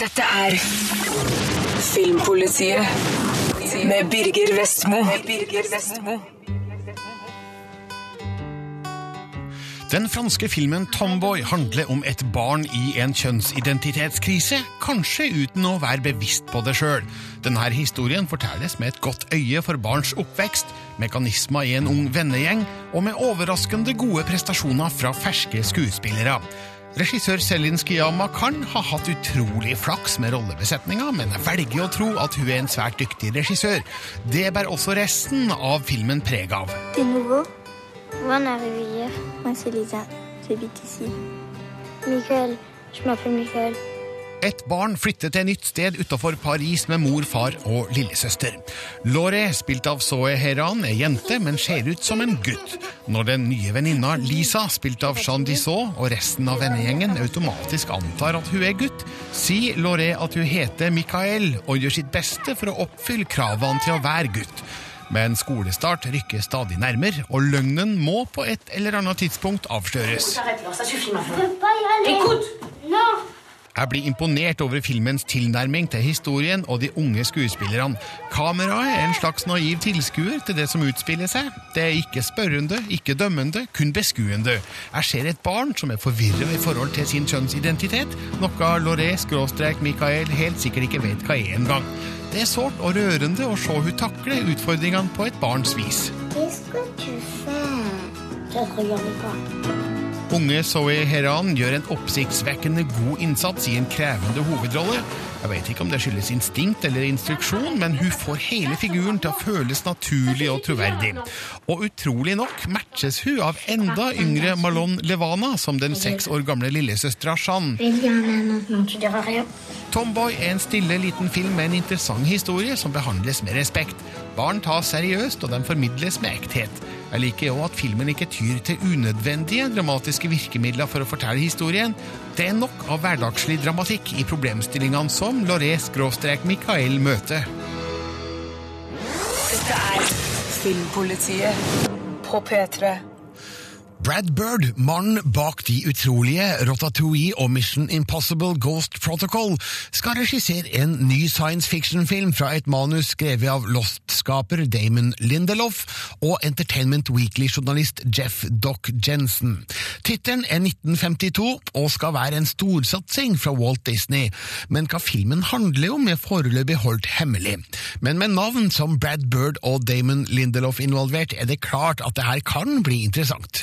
Dette er Filmpolitiet med Birger Vestmo. Den franske filmen Tomboy handler om et barn i en kjønnsidentitetskrise, kanskje uten å være bevisst på det sjøl. Denne historien fortelles med et godt øye for barns oppvekst, mekanismer i en ung vennegjeng og med overraskende gode prestasjoner fra ferske skuespillere. Regissør Selin Skiyama kan ha hatt utrolig flaks med rollebesetninga, men jeg velger å tro at hun er en svært dyktig regissør. Det bærer også resten av filmen preg av. De nouveau On est arrivé hier. Moi, c'est Lisa. J'habite ici. Michael. Et barn flytter til et nytt sted utenfor Paris med mor, far og lillesøster. Lore, spilt av Zoe Heran, er jente, men ser ut som en gutt. Når den nye venninna Lisa, spilt av Jean Dissot, og resten av vennegjengen automatisk antar at hun er gutt, sier Lore at hun heter Michael og gjør sitt beste for å oppfylle kravene til å være gutt. Men skolestart rykker stadig nærmere, og løgnen må på et eller annet tidspunkt avsløres. Non Jeg blir imponert over filmens tilnærming til historien og de unge skuespillerne. Kameraet er en slags naiv tilskuer til det som utspiller seg. Det er ikke spørrende, ikke dømmende, kun beskuende. Jeg ser et barn som er forvirret i forhold til sin kjønnsidentitet, noe Loré-Michael helt sikkert ikke vet hva er engang. Det er sårt og rørende å se hun takle utfordringene på et barns vis. Qu'est-ce que tu fais Unge Zoe Heran gjør en oppsiktsvekkende god innsats i en krevende hovedrolle. Jeg vet ikke om det skyldes instinkt eller instruksjon, men hun får hele figuren til å føles naturlig og troverdig. Og utrolig nok matches hun av enda yngre Malon Levana som den seks år gamle lillesøstera Jeanne. Tomboy er en stille liten film med en interessant historie som behandles med respekt. Barn tas seriøst, og de formidles med ekthet. Jeg liker òg at filmen ikke tyr til unødvendige dramatiske virkemidler for å fortelle historien. Det er nok av hverdagslig dramatikk i problemstillingene som Loré-Michael møter. Dette er Filmpolitiet på P3. Brad Bird, mannen bak de utrolige Rotatouille og Mission Impossible Ghost Protocol, skal regissere en ny science fiction-film fra et manus skrevet av Lost-skaper Damon Lindelof og Entertainment Weekly-journalist Jeff Dock Jensen. Tittelen er 1952 og skal være en storsatsing fra Walt Disney, men hva filmen handler om er foreløpig holdt hemmelig. Men med navn som Brad Bird og Damon Lindelof involvert, er det klart at det her kan bli interessant.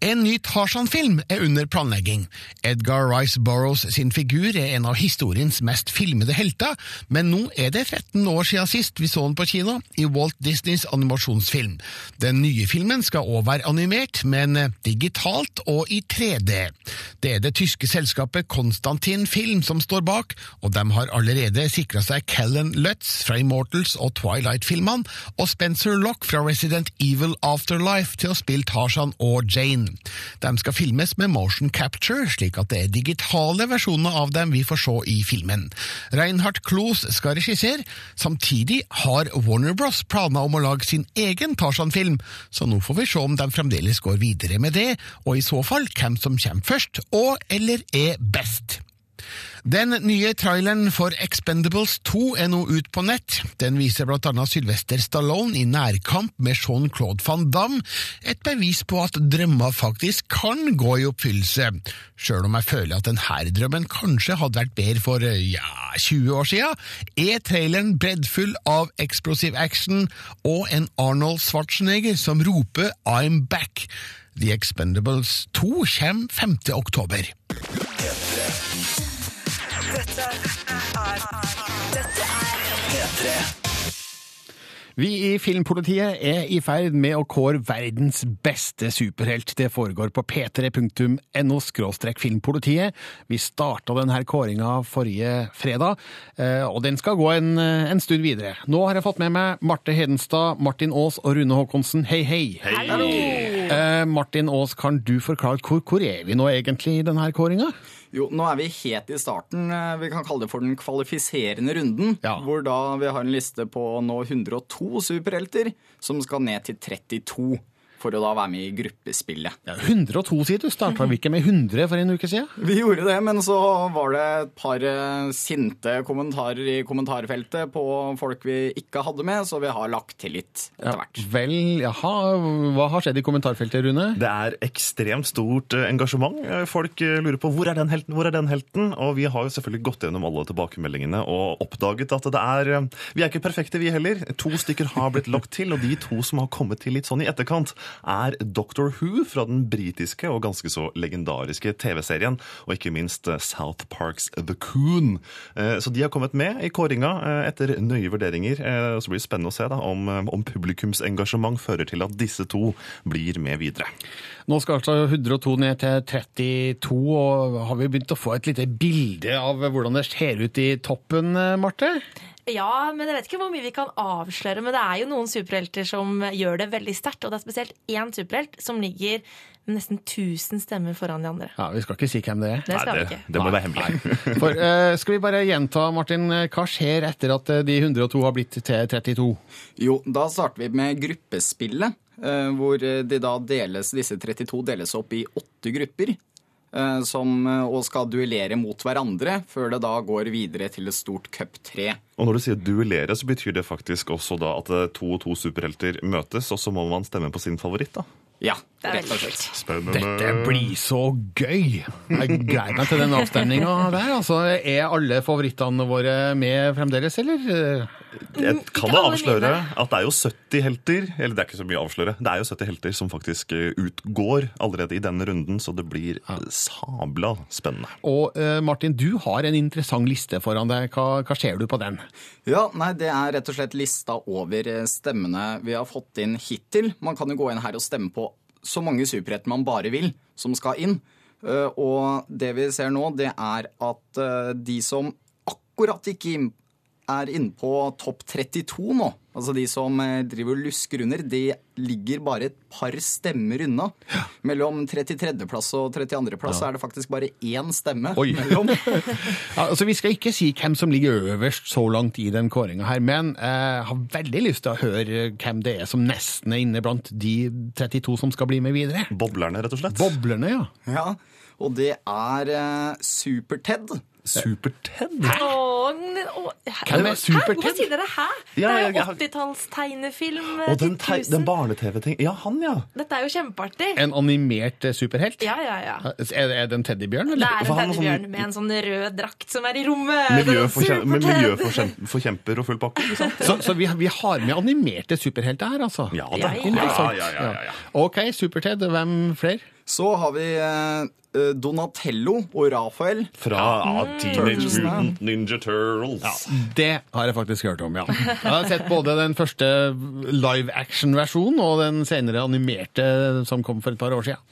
En ny Tarzan-film er under planlegging. Edgar Rice Burroughs sin figur er en av historiens mest filmede helter, men nå er det 13 år siden sist vi så den på kino, i Walt Disneys animasjonsfilm. Den nye filmen skal også være animert, men digitalt og i 3D. Det er det tyske selskapet Konstantin Film som står bak, og de har allerede sikra seg Kellen Lutz fra Immortals og Twilight-filmene, og Spencer Lock fra Resident Evil Afterlife til å spille Tarzan og Jane. De skal filmes med motion capture, slik at det er digitale versjoner av dem vi får se i filmen. Reinhard Kloos skal regissere, samtidig har Warner Bros planer om å lage sin egen Tarzan-film, så nå får vi se om de fremdeles går videre med det, og i så fall hvem som kommer først, og eller er best. Den nye traileren for Expendables 2 er nå ut på nett. Den viser blant annet Sylvester Stallone i nærkamp med Jean-Claude van Damme, et bevis på at drømmer faktisk kan gå i oppfyllelse, sjøl om jeg føler at denne drømmen kanskje hadde vært bedre for ja, 20 år siden, er traileren breddfull av explosive action og en Arnold Schwarzenegger som roper I'm back. The Expendables 2 kommer 5. oktober. Vi i Filmpolitiet er i ferd med å kåre verdens beste superhelt. Det foregår på p3.no filmpolitiet. Vi starta denne kåringa forrige fredag, eh, og den skal gå en, en stund videre. Nå har jeg fått med meg Marte Hedenstad, Martin Aas og Rune Håkonsen. Hei, hei! Eh, Martin Aas, kan du forklare hvor, hvor er vi nå egentlig i denne kåringa? Jo, nå er vi helt i starten. eh, Vi kan kalle det for den kvalifiserende runden. Ja. Hvor da vi har en liste på nå 102 superhelter, som skal ned til 32. for å da være med i gruppespillet. Ja, 102, sier du. Starta vi ikke med 100 for en uke siden? Vi gjorde det, men så var det et par eh, sinte kommentarer i kommentarfeltet på folk vi ikke hadde med, så vi har lagt til litt etter hvert. Vel, jaha. Hva har skjedd i kommentarfeltet, Rune? Det er ekstremt stort eh, engasjement. Eh, Folk lurer på hvor er den helten, hvor er den helten? Og vi har jo selvfølgelig gått gjennom alle tilbakemeldingene og oppdaget at det er Vi er ikke perfekte, vi heller. To stykker har blitt lagt til, og de to som har kommet til litt sånn i etterkant, er Doctor Who fra den britiske og ganske så legendariske TV-serien, og ikke minst eh, South Parks The Coon. Eh, Så de har kommet med i kåringa eh, etter nøye vurderinger. Så blir det spennende å se da om, om publikumsengasjement fører til at disse to blir med videre. Nå skal altså 102 ned til 32, og har vi begynt å få et lite bilde av hvordan det ser ut i toppen, Marte? Ja, men jeg vet ikke hvor mye vi kan avsløre. Men det er jo noen superhelter som gjør det veldig sterkt. Og det er spesielt én superhelt som ligger nesten 1000 stemmer foran de andre. Ja, Vi skal ikke si hvem det er. Det skal Nei, vi det, ikke. det må være hemmelig. For, uh, skal vi bare gjenta, Martin, eh, hva skjer etter at eh, de 102 har blitt til 32? Jo, da starter vi med gruppespillet, eh, hvor de da deles, disse 32 deles opp i åtte grupper. Eh, Som, eh, og skal duellere mot hverandre, før det da går videre til et stort cup 3. Og når du sier duellere, så betyr det faktisk også da at eh, to og to superhelter møtes, og så må man stemme på sin favoritt, da. Ja, Det er rett og slett. Spennende. Dette blir så gøy! Jeg gleder meg til den avstemninga der. Altså, er alle favorittene våre med fremdeles, eller? Jeg kan Ikke da avsløre at det er jo 70 helter, eller det er ikke så mye å avsløre, det er jo 70 helter som faktisk eh, utgår allerede i denne runden, så det blir sabla spennende. Og eh, Martin, du har en interessant liste foran deg. Hva, hva ser du på den? Ja, nei, Det er rett og slett lista over eh, stemmene vi har fått inn hittil. Man kan jo gå inn her og stemme på så mange superhelter man bare vil, som skal inn. Eh, Og det vi ser nå, det er at eh, de som akkurat inn, er inne på topp 32 nå. Altså de som eh, driver og lusker under, de ligger bare et par stemmer unna. Mellom 33.-plass og 32.-plass er det faktisk bare én stemme Oi. mellom. Ja, altså, vi skal ikke si hvem som ligger øverst så langt i den kåringa her, men jeg har veldig lyst til å høre hvem det er som nesten er inne blant de 32 som skal bli med videre. Boblerne, rett og slett. Boblerne, ja. Ja, og det er eh, Super-Ted. Super-Ted. Hvem er Hæ? Super Hvorfor sier dere hæ? Ja, det er jo 80-talls-tegnefilm Og den, til tei- 1000. den barne-TV-ting. Ja, han, ja. Dette er jo kjempeartig. En animert eh, superhelt? Ja, ja, ja. Er, er det en teddybjørn, Det er en er sånn- teddybjørn med en sånn rød drakt som er i rommet. Miljøforkjem- med. Miljøforkjemper og full pakke. Så, så vi, vi har med animerte superhelter her, altså? Ja det Ja, ja. Ja, ja, ja, ja, ja. Ok, Super-Ted. Hvem flere? Så har vi eh, eh, Donatello og Raphael. Fra ja, Teenage Mutant Ninja Turtles. Det har jeg faktisk hørt om, ja. Jeg har sett både den første live action-versjonen og den senere animerte som kom for et par år siden.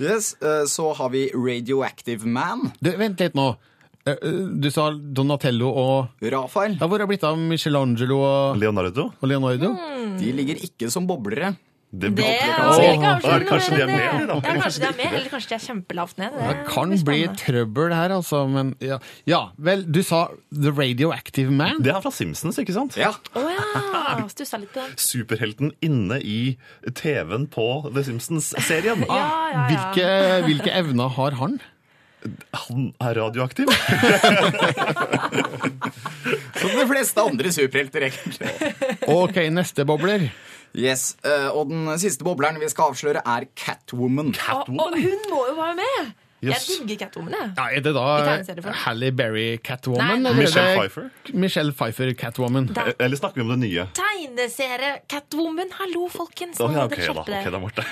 Yes, eh, Så har vi Radioactive Man. Du, vent litt nå. Du sa Donatello og Rafael. ja, Hvor har det blitt av Michelangelo og, Leonardo. og Leonardo? De ligger ikke som boblere. Det Det ikke avsløre er Kanskje de er med? Ja, kanskje de er med, eller kanskje de er kjempelavt ned. Det kan bli trøbbel her, altså. Men ja. ja, vel, du sa The Radioactive Man. Det er fra Simpsons, ikke sant? Ja. Oh, ja! Stussa litt på. Superhelten inne i TV-en på The Simpsons-serien. Ja, ja, ja. Hvilke, hvilke evner har han? Han er radioaktiv. Som de fleste andre superhelter, egentlig. Ok, neste bobler. Yes, eh, Og den siste bobleren vi skal avsløre, er Catwoman. Og, og hun må jo være med! Jeg digger Catwoman, jeg. Ja, er det da Hally Berry Catwoman? Nei, nei. Michelle Pfeiffer? Michelle Pfeiffer Catwoman. Da. Eller snakker vi om det nye? Tegneserie Catwoman, hallo, folkens! Oh, ja, må ok, da. Ok, da, Marte.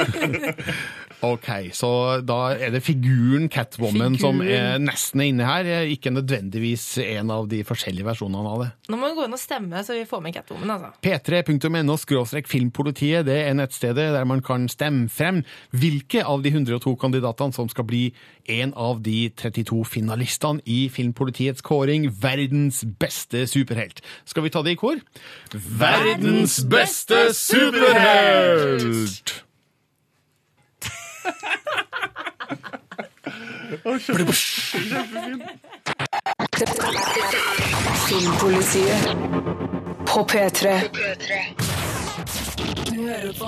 Ok, så da er det figuren Catwoman som er nesten er inne her, ikke nødvendigvis en av de forskjellige versjonene av det. Nå må vi gå inn og stemme, så vi får med Catwoman, altså. P3.no skråstrek filmpolitiet, det er nettstedet der man kan stemme frem hvilke av de 102 kandidatene som skal bli en av de 32 finalistene i Filmpolitiets kåring Verdens beste superhelt. Skal vi ta det i kor? Verdens beste superhelt! Filmpolitiet på P3. Du hører på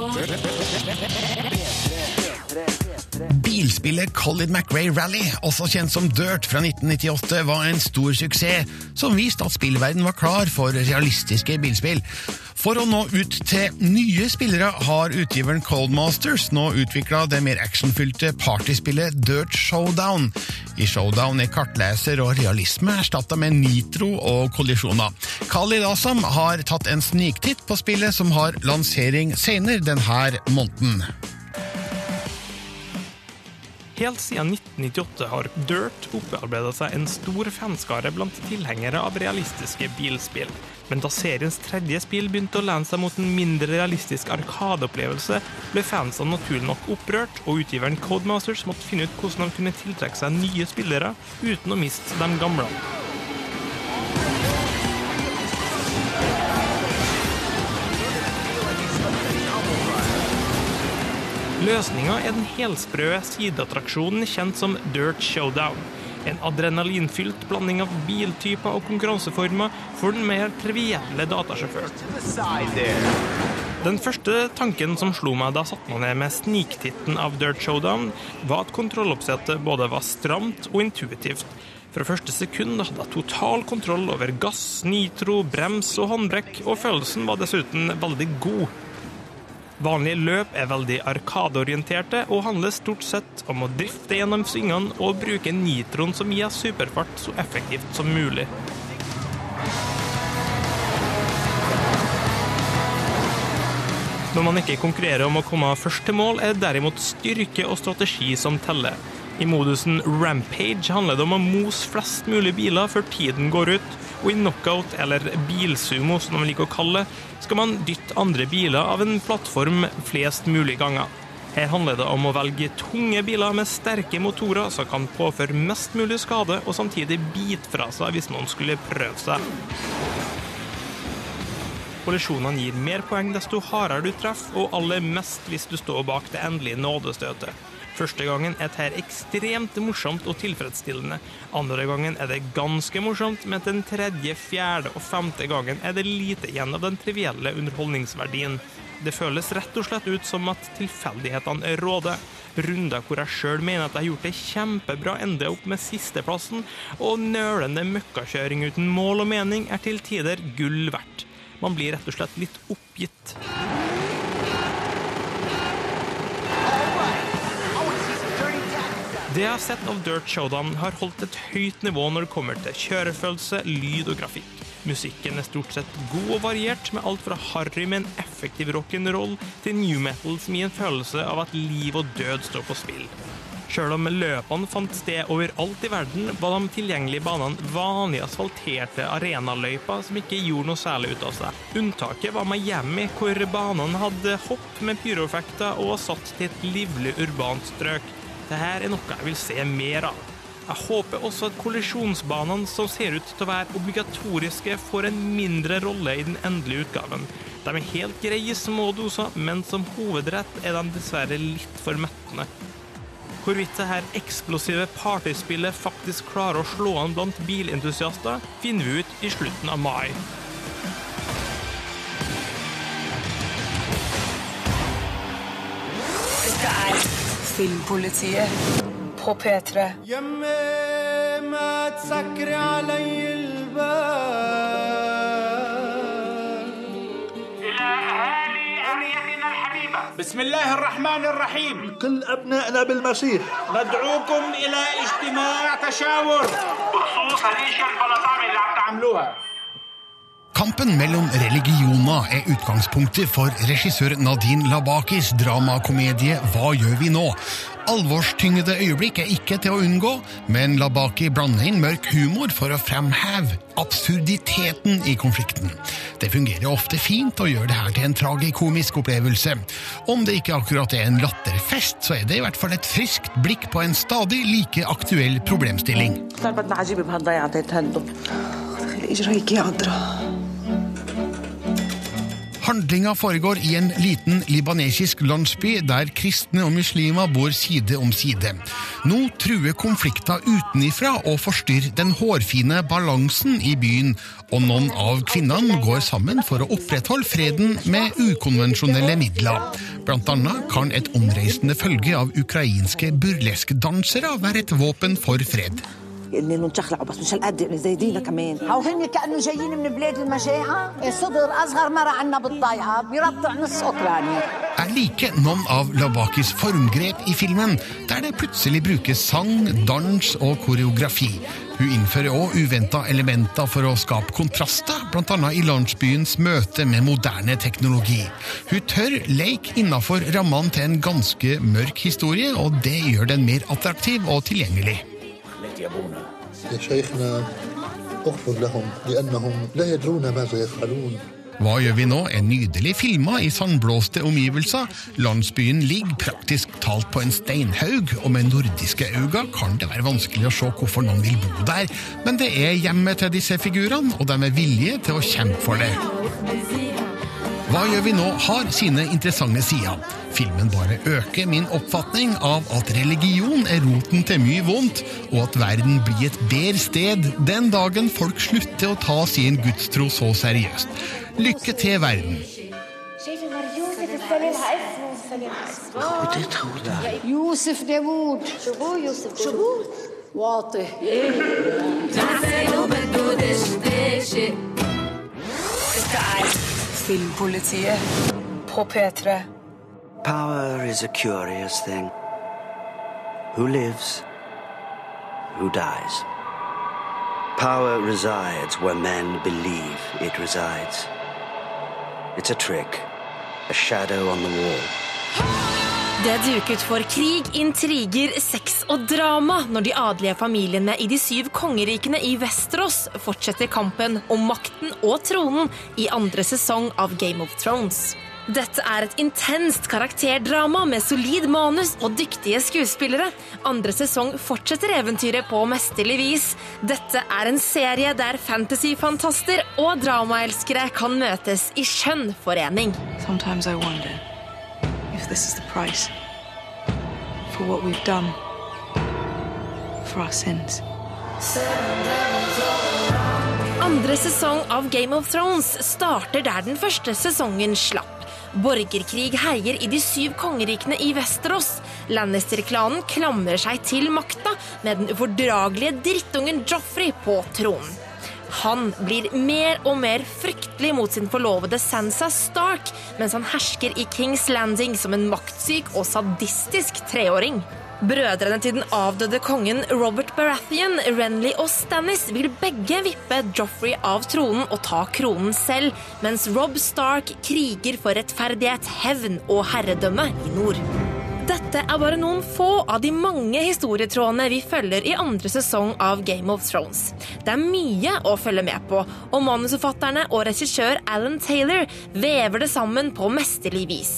Bilspillet Colin McRae Rally, også kjent som Dirt fra 1998, var en stor suksess, som viste at spillverden var klar for realistiske bilspill. For å nå ut til nye spillere har utgiveren Coldmasters nå utvikla det mer actionfylte partyspillet Dirt Showdown. I Showdown er kartleser og realisme erstatta med nitro og kollisjoner. Khalid Asam har tatt en sniktitt på spillet, som har lansering senere denne måneden. Helt siden 1998 har Dirt opparbeidet seg en stor fanskare blant tilhengere av realistiske bilspill. Men da seriens tredje spill begynte å lene seg mot en mindre realistisk arkadeopplevelse, ble fansene naturlig nok opprørt, og utgiveren Codemasters måtte finne ut hvordan de kunne tiltrekke seg nye spillere uten å miste de gamle. Løsninga er den helsprø sideattraksjonen kjent som Dirt Showdown. En adrenalinfylt blanding av biltyper og konkurranseformer for den mer trivielle datasjåføren. Den første tanken som slo meg da satte meg ned med sniktitten av Dirt Showdown, var at kontrolloppsettet både var stramt og intuitivt. Fra første sekund hadde jeg total kontroll over gass, nitro, brems og håndbrekk, og følelsen var dessuten veldig god. Vanlige løp er veldig arkadeorienterte og handler stort sett om å drifte gjennom svingene og bruke nitroen som gir superfart så effektivt som mulig. Når man ikke konkurrerer om å komme først til mål, er det derimot styrke og strategi som teller. I modusen Rampage handler det om å mose flest mulig biler før tiden går ut, og i knockout, eller bilsumo som de liker å kalle det, skal man dytte andre biler av en plattform flest mulig ganger. Her handler det om å velge tunge biler med sterke motorer som kan påføre mest mulig skade, og samtidig bite fra seg hvis noen skulle prøve seg. Kollisjonene gir mer poeng desto hardere du treffer, og aller mest hvis du står bak det endelige nådestøtet. Første gangen er dette ekstremt morsomt og tilfredsstillende. Andre gangen er det ganske morsomt, men den tredje, fjerde og femte gangen er det lite igjen av den trivielle underholdningsverdien. Det føles rett og slett ut som at tilfeldighetene råder. Runder hvor jeg sjøl mener at jeg har gjort det kjempebra, ender opp med sisteplassen, og nølende møkkakjøring uten mål og mening er til tider gull verdt. Man blir rett og slett litt oppgitt. Det jeg har sett av Dirt Showdown, har holdt et høyt nivå når det kommer til kjørefølelse, lyd og grafikk. Musikken er stort sett god og variert, med alt fra harry med en effektiv rock'n'roll til new metal som gir en følelse av at liv og død står på spill. Sjøl om løpene fant sted overalt i verden, var de tilgjengelige banene vanlige asfalterte arenaløyper som ikke gjorde noe særlig ut av seg. Unntaket var Miami, hvor banene hadde hopp med pyroeffekter og var satt til et livlig urbant strøk. Dette er noe jeg vil se mer av. Jeg håper også at kollisjonsbanene som ser ut til å være obligatoriske, får en mindre rolle i den endelige utgaven. De er helt greie i små doser, men som hovedrett er de dessverre litt for mettende. Hvorvidt dette eksplosive partyspillet faktisk klarer å slå an blant bilentusiaster, finner vi ut i slutten av mai. Dette er Filmpolitiet på P3. بسم الله الرحمن الرحيم كل أبنائنا بالمسيح. ندعوكم إلى اجتماع تشاور. بخصوص هالاشياء البلطامة اللي عم تعملوها. Kampen mellom religioner er utgangspunktet for regissør Nadine Labakis dramakomedie Hva gjør vi nå? Alvorstyngede øyeblikk er ikke til å unngå, men Labaki blander inn mørk humor for å fremheve absurditeten i konflikten. Det fungerer ofte fint å gjøre det her til en tragikomisk opplevelse. Om det ikke akkurat er en latterfest, så er det i hvert fall et friskt blikk på en stadig like aktuell problemstilling. Handlinga foregår i en liten libanesisk landsby der kristne og muslimer bor side om side. Nå truer konflikter utenifra og forstyrrer den hårfine balansen i byen, og noen av kvinnene går sammen for å opprettholde freden med ukonvensjonelle midler. Blant annet kan et omreisende følge av ukrainske burleskdansere være et våpen for fred. اللي انه نشخلعوا بس مش هالقد زي دينا كمان او هن كانه جايين من بلاد المجاعه صدر اصغر مره عنا بالضيعه بيربطع نص اوكرانيا er like noen av Labakis formgrep i filmen, der det plutselig brukes sang, dans og koreografi. Hun innfører òg uventa elementer for å skape kontraster, bl.a. i landsbyens møte med moderne teknologi. Hun tør leke innafor rammene til en ganske mørk historie, og det gjør den mer attraktiv og tilgjengelig. يا شيخنا اغفر لهم لأنهم لا يدرون ماذا يفعلون Hva gjør vi nå? er nydelig filma i sandblåste omgivelser. Landsbyen ligger praktisk talt på en steinhaug, og med nordiske øyne kan det være vanskelig å se hvorfor noen vil bo der, men det er hjemmet til disse figurene, og de er villige til å kjempe for det. Hva gjør vi nå? har sine interessante sider. Filmen bare øker min oppfatning av at religion er roten til mye vondt, og at verden blir et bedre sted den dagen folk slutter å ta sin gudstro så seriøst. Lykke til, verden! يوسف داوود شو هو يوسف شو هو واطي Dette er Filmpolitiet på P3. Power is a curious thing. Who lives? Who dies? Power resides where men believe it resides. It's a trick, a shadow on the wall. Det er duket for krig, intriger, sex og drama når de adelige familiene i de syv kongerikene i Vesterås fortsetter kampen om makten og tronen i andre sesong av Game of Thrones. Dette er et intenst karakterdrama med solid manus og dyktige skuespillere. Andre sesong fortsetter eventyret på mesterlig vis. Dette er en serie der fantasyfantaster og dramaelskere kan møtes i skjønn forening. Sometimes I wonder if this is the price for what we've done, for our sins. Andre sesong av Game of Thrones starter der den første sesongen slapp. Borgerkrig herjer i de syv kongerikene i Vesterås. Lannister-klanen klamrer seg til makta med den ufordragelige drittungen Joffrey på tronen. Han blir mer og mer fryktelig mot sin forlovede Sansa Stark, mens han hersker i Kings Landing som en maktsyk og sadistisk treåring. Brødrene til den avdøde kongen Robert Baratheon, Renly og Stannis vil begge vippe Joffrey av tronen og ta kronen selv, mens Rob Stark kriger for rettferdighet, hevn og herredømme i nord. Dette er bare noen få av de mange historietrådene vi følger i andre sesong av Game of Thrones. Det er mye å følge med på, og manusforfatterne og regissør Alan Taylor vever det sammen på mesterlig vis.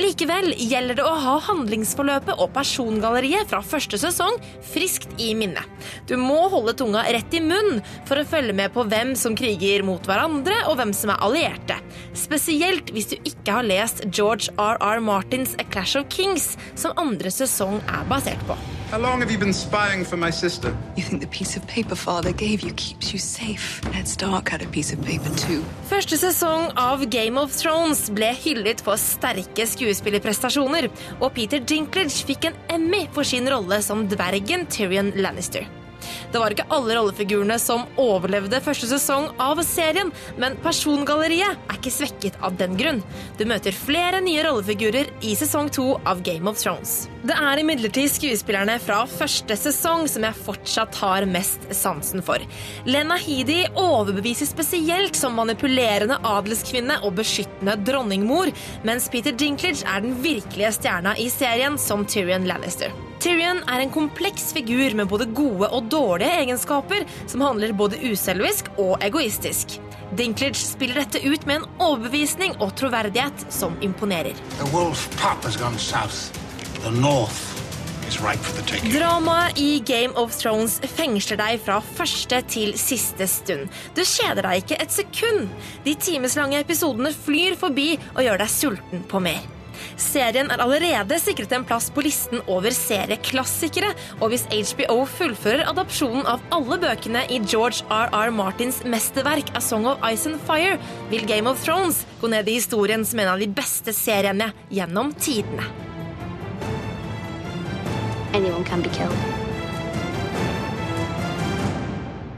Likevel gjelder det å ha handlingsforløpet og persongalleriet fra første sesong friskt i minne. Du må holde tunga rett i munnen for å følge med på hvem som kriger mot hverandre, og hvem som er allierte. Spesielt hvis du ikke har lest George R.R. Martins A Clash of Kings, som andre sesong er basert på. How long have you been spying for my sister? You think the piece of paper father gave you keeps you safe? Ned Stark had a piece of paper too. Første sesong av Game of Thrones ble hyllet for sterke skuespillerprestasjoner, og Peter Dinklage fikk en Emmy for sin rolle som dvergen Tyrion Lannister. Det var ikke alle rollefigurene som overlevde første sesong av serien, men persongalleriet er ikke svekket av den grunn. Du møter flere nye rollefigurer i sesong to av Game of Thrones. Det er imidlertid skuespillerne fra første sesong som jeg fortsatt har mest sansen for. Lena Headey overbeviser spesielt som manipulerende adelskvinne og beskyttende dronningmor, mens Peter Dinklage er den virkelige stjerna i serien som Tyrion Lannister. Tyrion er en kompleks figur med både gode og dårlige egenskaper, som handler både uselvisk og egoistisk. Dinklage spiller dette ut med en overbevisning og troverdighet som imponerer. The wolf pop has gone south. The north. Dramaet i Game of Thrones fengsler deg fra første til siste stund. Du kjeder deg ikke et sekund. De timeslange episodene flyr forbi og gjør deg sulten på mer. Serien er allerede sikret en plass på listen over serieklassikere, og hvis HBO fullfører adopsjonen av alle bøkene i George R.R. Martins mesterverk A Song of Ice and Fire, vil Game of Thrones gå ned i historien som en av de beste seriene gjennom tidene. Anyone can be killed.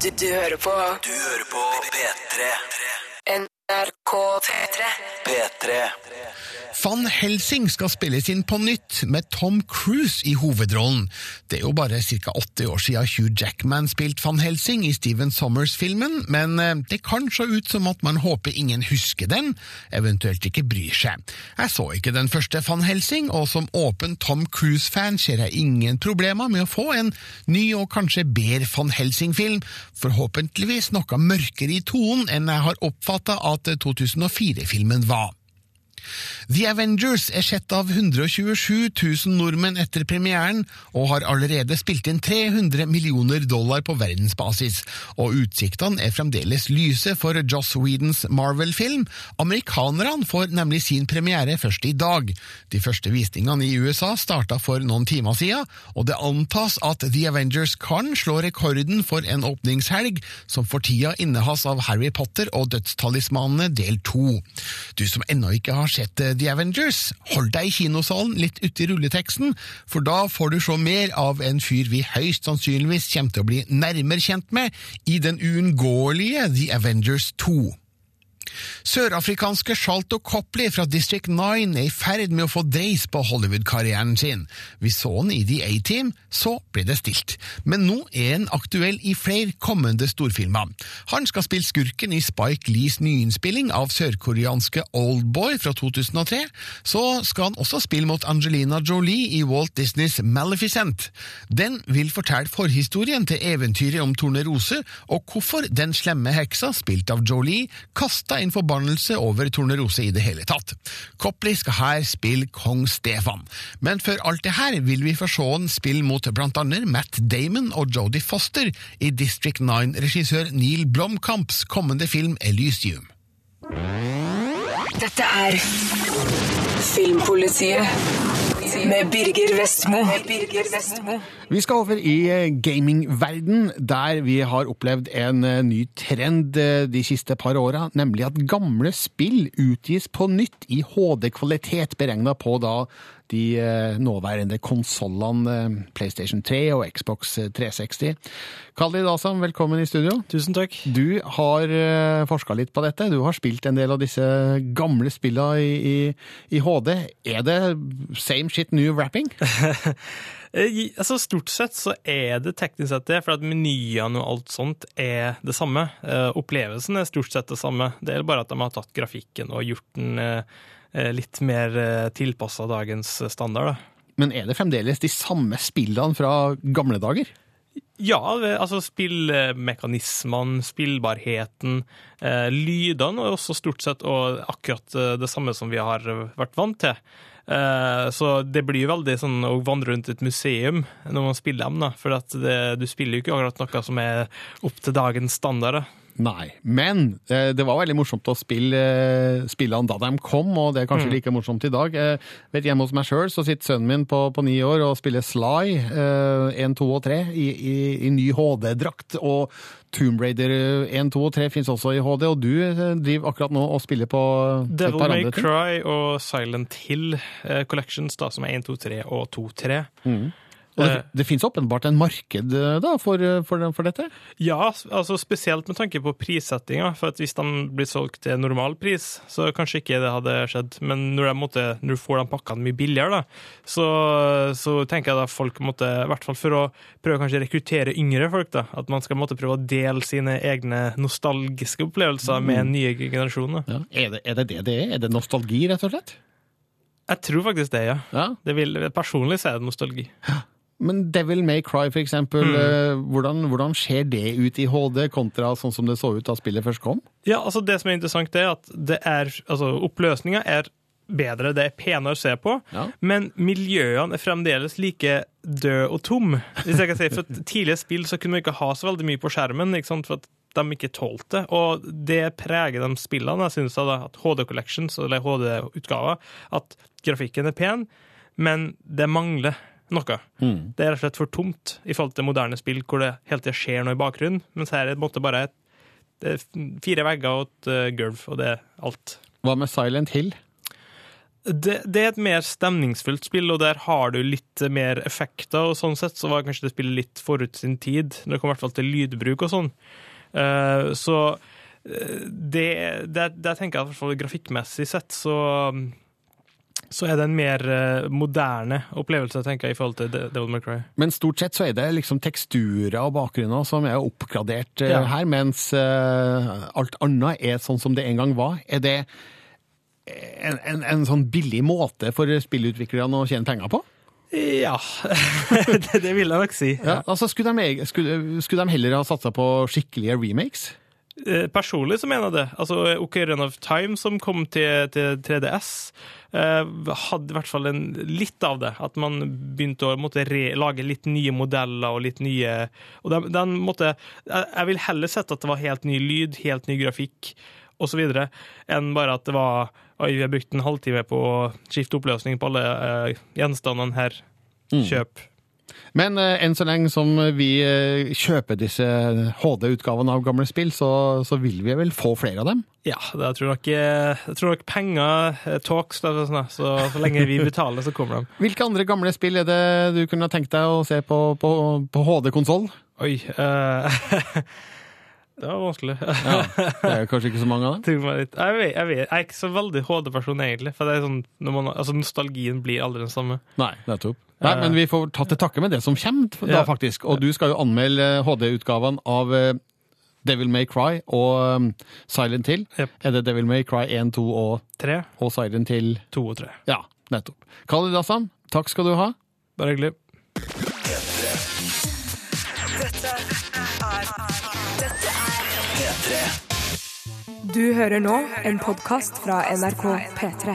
Du, du hører på Du hører på P3. NRK P3. P3. Van Helsing skal spilles inn på nytt, med Tom Cruise i hovedrollen. Det er jo bare ca. 80 år siden Hugh Jackman spilte Van Helsing i Steven Sommers-filmen, men eh, det kan se ut som at man håper ingen husker den, eventuelt ikke bryr seg. Jeg så ikke den første Van Helsing, og som åpen Tom Cruise-fan ser jeg ingen problemer med å få en ny og kanskje bedre Van Helsing-film, forhåpentligvis noe mørkere i tonen enn jeg har oppfatta at 2004-filmen var. The Avengers er sett av 127 000 nordmenn etter premieren, og har allerede spilt inn 300 millioner dollar på verdensbasis, og utsiktene er fremdeles lyse for Joss Whedons Marvel-film. Amerikanerne får nemlig sin premiere først i dag. De første visningene i USA starta for noen timer siden, og det antas at The Avengers kan slå rekorden for en åpningshelg, som for tida innehas av Harry Potter og Dødstalismanene del to. Du som ennå ikke har sett eh, The Avengers, hold deg i kinosalen litt uti rulleteksten, for da får du se mer av en fyr vi høyst sannsynligvis kommer til å bli nærmere kjent med i den uunngåelige The Avengers 2. Sørafrikanske Shalto Copley fra District 9 er i ferd med å få dreis på Hollywood-karrieren sin. Vi så han i The A-Team, så ble det stilt. Men nå er han aktuell i flere kommende storfilmer. Han skal spille skurken i Spike Lees nyinnspilling av sørkoreanske Oldboy fra 2003. Så skal han også spille mot Angelina Jolie i Walt Disneys Maleficent. Den vil fortelle forhistorien til eventyret om Tornerose, og hvorfor den slemme heksa, spilt av Jolie, kasta en forbannelse over Tornerose i det hele tatt. Copley skal her spille kong Stefan. Men før alt det her vil vi få se han spille mot blant annet Matt Damon og Jodie Foster i District 9-regissør Neil Blomkamps kommende film Elysium. Dette er Filmpolitiet med Birger Vestmo. Vi skal over i eh, gamingverden, der vi har opplevd en eh, ny trend eh, de siste par åra, nemlig at gamle spill utgis på nytt i HD-kvalitet, beregna på da de eh, nåværende konsollene eh, PlayStation 3 og Xbox 360. Khalid Asam, velkommen i studio. Tusen takk. Du har uh, forska litt på dette. Du har spilt en del av disse gamle spillene i, i, i HD. Er det same shit new wrapping? Eh, altså Stort sett så er det teknisk sett det, for at menyene og alt sånt er det samme. Eh, opplevelsen er stort sett det samme. Det er bare at de har tatt grafikken og gjort den eh, eh litt mer eh, tilpassa dagens standard. da. Men er det fremdeles de samme spillene fra gamle dager? Ja, altså spillmekanismene, spillbarheten, eh, lydene er også stort sett og akkurat eh, det samme som vi har vært vant til. Eh, så det blir veldig sånn å vandre rundt et museum når man spiller dem, da. For det, du spiller jo ikke akkurat noe som er opp til dagens standarder. Nei, men eh, det var veldig morsomt å spille eh, spillene da de kom, og det er kanskje Mm. like morsomt i dag. Eh, vet Hjemme hos meg sjøl sitter sønnen min på, på ni år og spiller Sly eh, 1, 2 og 3 i, i, i ny HD-drakt. Og Tomb Raider 1, 2 og 3 fins også i HD, og du driver akkurat nå og spiller på Devil May. Cry og Silent Hill eh, Collections, da, som er 1, 2, 3 og 2, 3. Mm. Og det, det fins åpenbart en marked eh, da, for, for, for dette? Ja, altså spesielt med tanke på prissettinga. For at hvis de blir solgt til normal pris, så kanskje ikke det hadde skjedd. Men når, måtte, når du får de pakkene mye billigere, da, så, så tenker jeg da folk måtte, i hvert fall for å prøve å rekruttere yngre folk, da, at man skal måtte prøve å dele sine egne nostalgiske opplevelser med Mm. nye generasjoner. Ja. Er, det, er det det det er? Er det nostalgi, rett og slett? Jeg tror faktisk det, ja. Det vil, personlig så er det nostalgi. Men Devil May Cry, for eksempel, Mm. eh, hvordan, hvordan ser det ut i HD kontra sånn som det så ut da spillet først kom? Ja, altså Det som er interessant, er at det er, altså oppløsninga er bedre, det er penere å se på, men miljøene er fremdeles like døde og tom. Hvis jeg kan si, for Tidligere spill så kunne man ikke ha så veldig mye på skjermen, for at de ikke tålte det. Og det preger de spillene, jeg synes da, at HD Collections, eller HD-utgaver, at grafikken er pen, men det mangler noe. Mm. Det er rett og slett for tomt i forhold til moderne spill hvor det hele tida skjer noe i bakgrunnen, mens her er det bare et, det fire vegger og et uh, gulv, og det er alt. Hva med Silent Hill? Det, det er et mer stemningsfullt spill, og der har du litt mer effekter, og sånn sett så var kanskje det spillet litt forut sin tid, når det kom i hvert fall til lydbruk og sånn. Uh, så eh, det, det, det tenker jeg fall grafikkmessig sett, så så er det en mer eh, moderne opplevelse, tenker jeg, i forhold til Devil May Cry. Men stort sett så er det liksom teksturer og bakgrunner som er oppgradert eh, Ja. her, mens eh, alt annet er sånn som det en gang var. Er det en, en, en sånn billig måte for spillutviklerne å tjene penger på? Ja, det, det vil jeg nok si. Ja, altså skulle de, skulle, skulle de heller ha satsa på skikkelige remakes? Eh, Personlig så mener jeg det. Altså, Ocarina of Time, som kom til, til 3DS, eh, hadde i hvert fall en, litt av det. At man begynte å måtte re, lage litt nye modeller og litt nye og den, den måtte, jeg, jeg vil heller sett at det var helt ny lyd, helt ny grafikk osv., enn bare at det var Oi, vi har brukt en halvtime på å skifte oppløsning på alle eh, gjenstandene her. Mm. Kjøp. Men eh, enn så lenge som vi eh, kjøper disse HD-utgavene av gamle spill, så, så vil vi vel få flere av dem? Ja, det, jeg, tror nok, eh, jeg tror nok penger eh, talks, sånn, så så lenge vi betaler, så kommer de. Hvilke andre gamle spill er det du kunne tenkt deg å se på, på, på HD-konsoll? Oi uh, Det var vanskelig. Ja, det er kanskje ikke så mange av dem? Jeg, vet, jeg, vet, jeg er ikke så veldig HD-person, egentlig. For det er sånn, når man, altså, nostalgien blir aldri den samme. Nei, nettopp. Nei, men vi får ta til takke med det som kommer, da, Ja. faktisk. Og du skal jo anmelde HD-utgavene av eh, Devil May Cry og um, Silent Hill. Er det Devil May Cry 1, 2 og 3? Og Silent Hill 2 og 3. Ja, nettopp. Khalid Assam, takk skal du ha. Bare hyggelig. Dette Dette P3. Du hører nå en podkast fra NRK P3.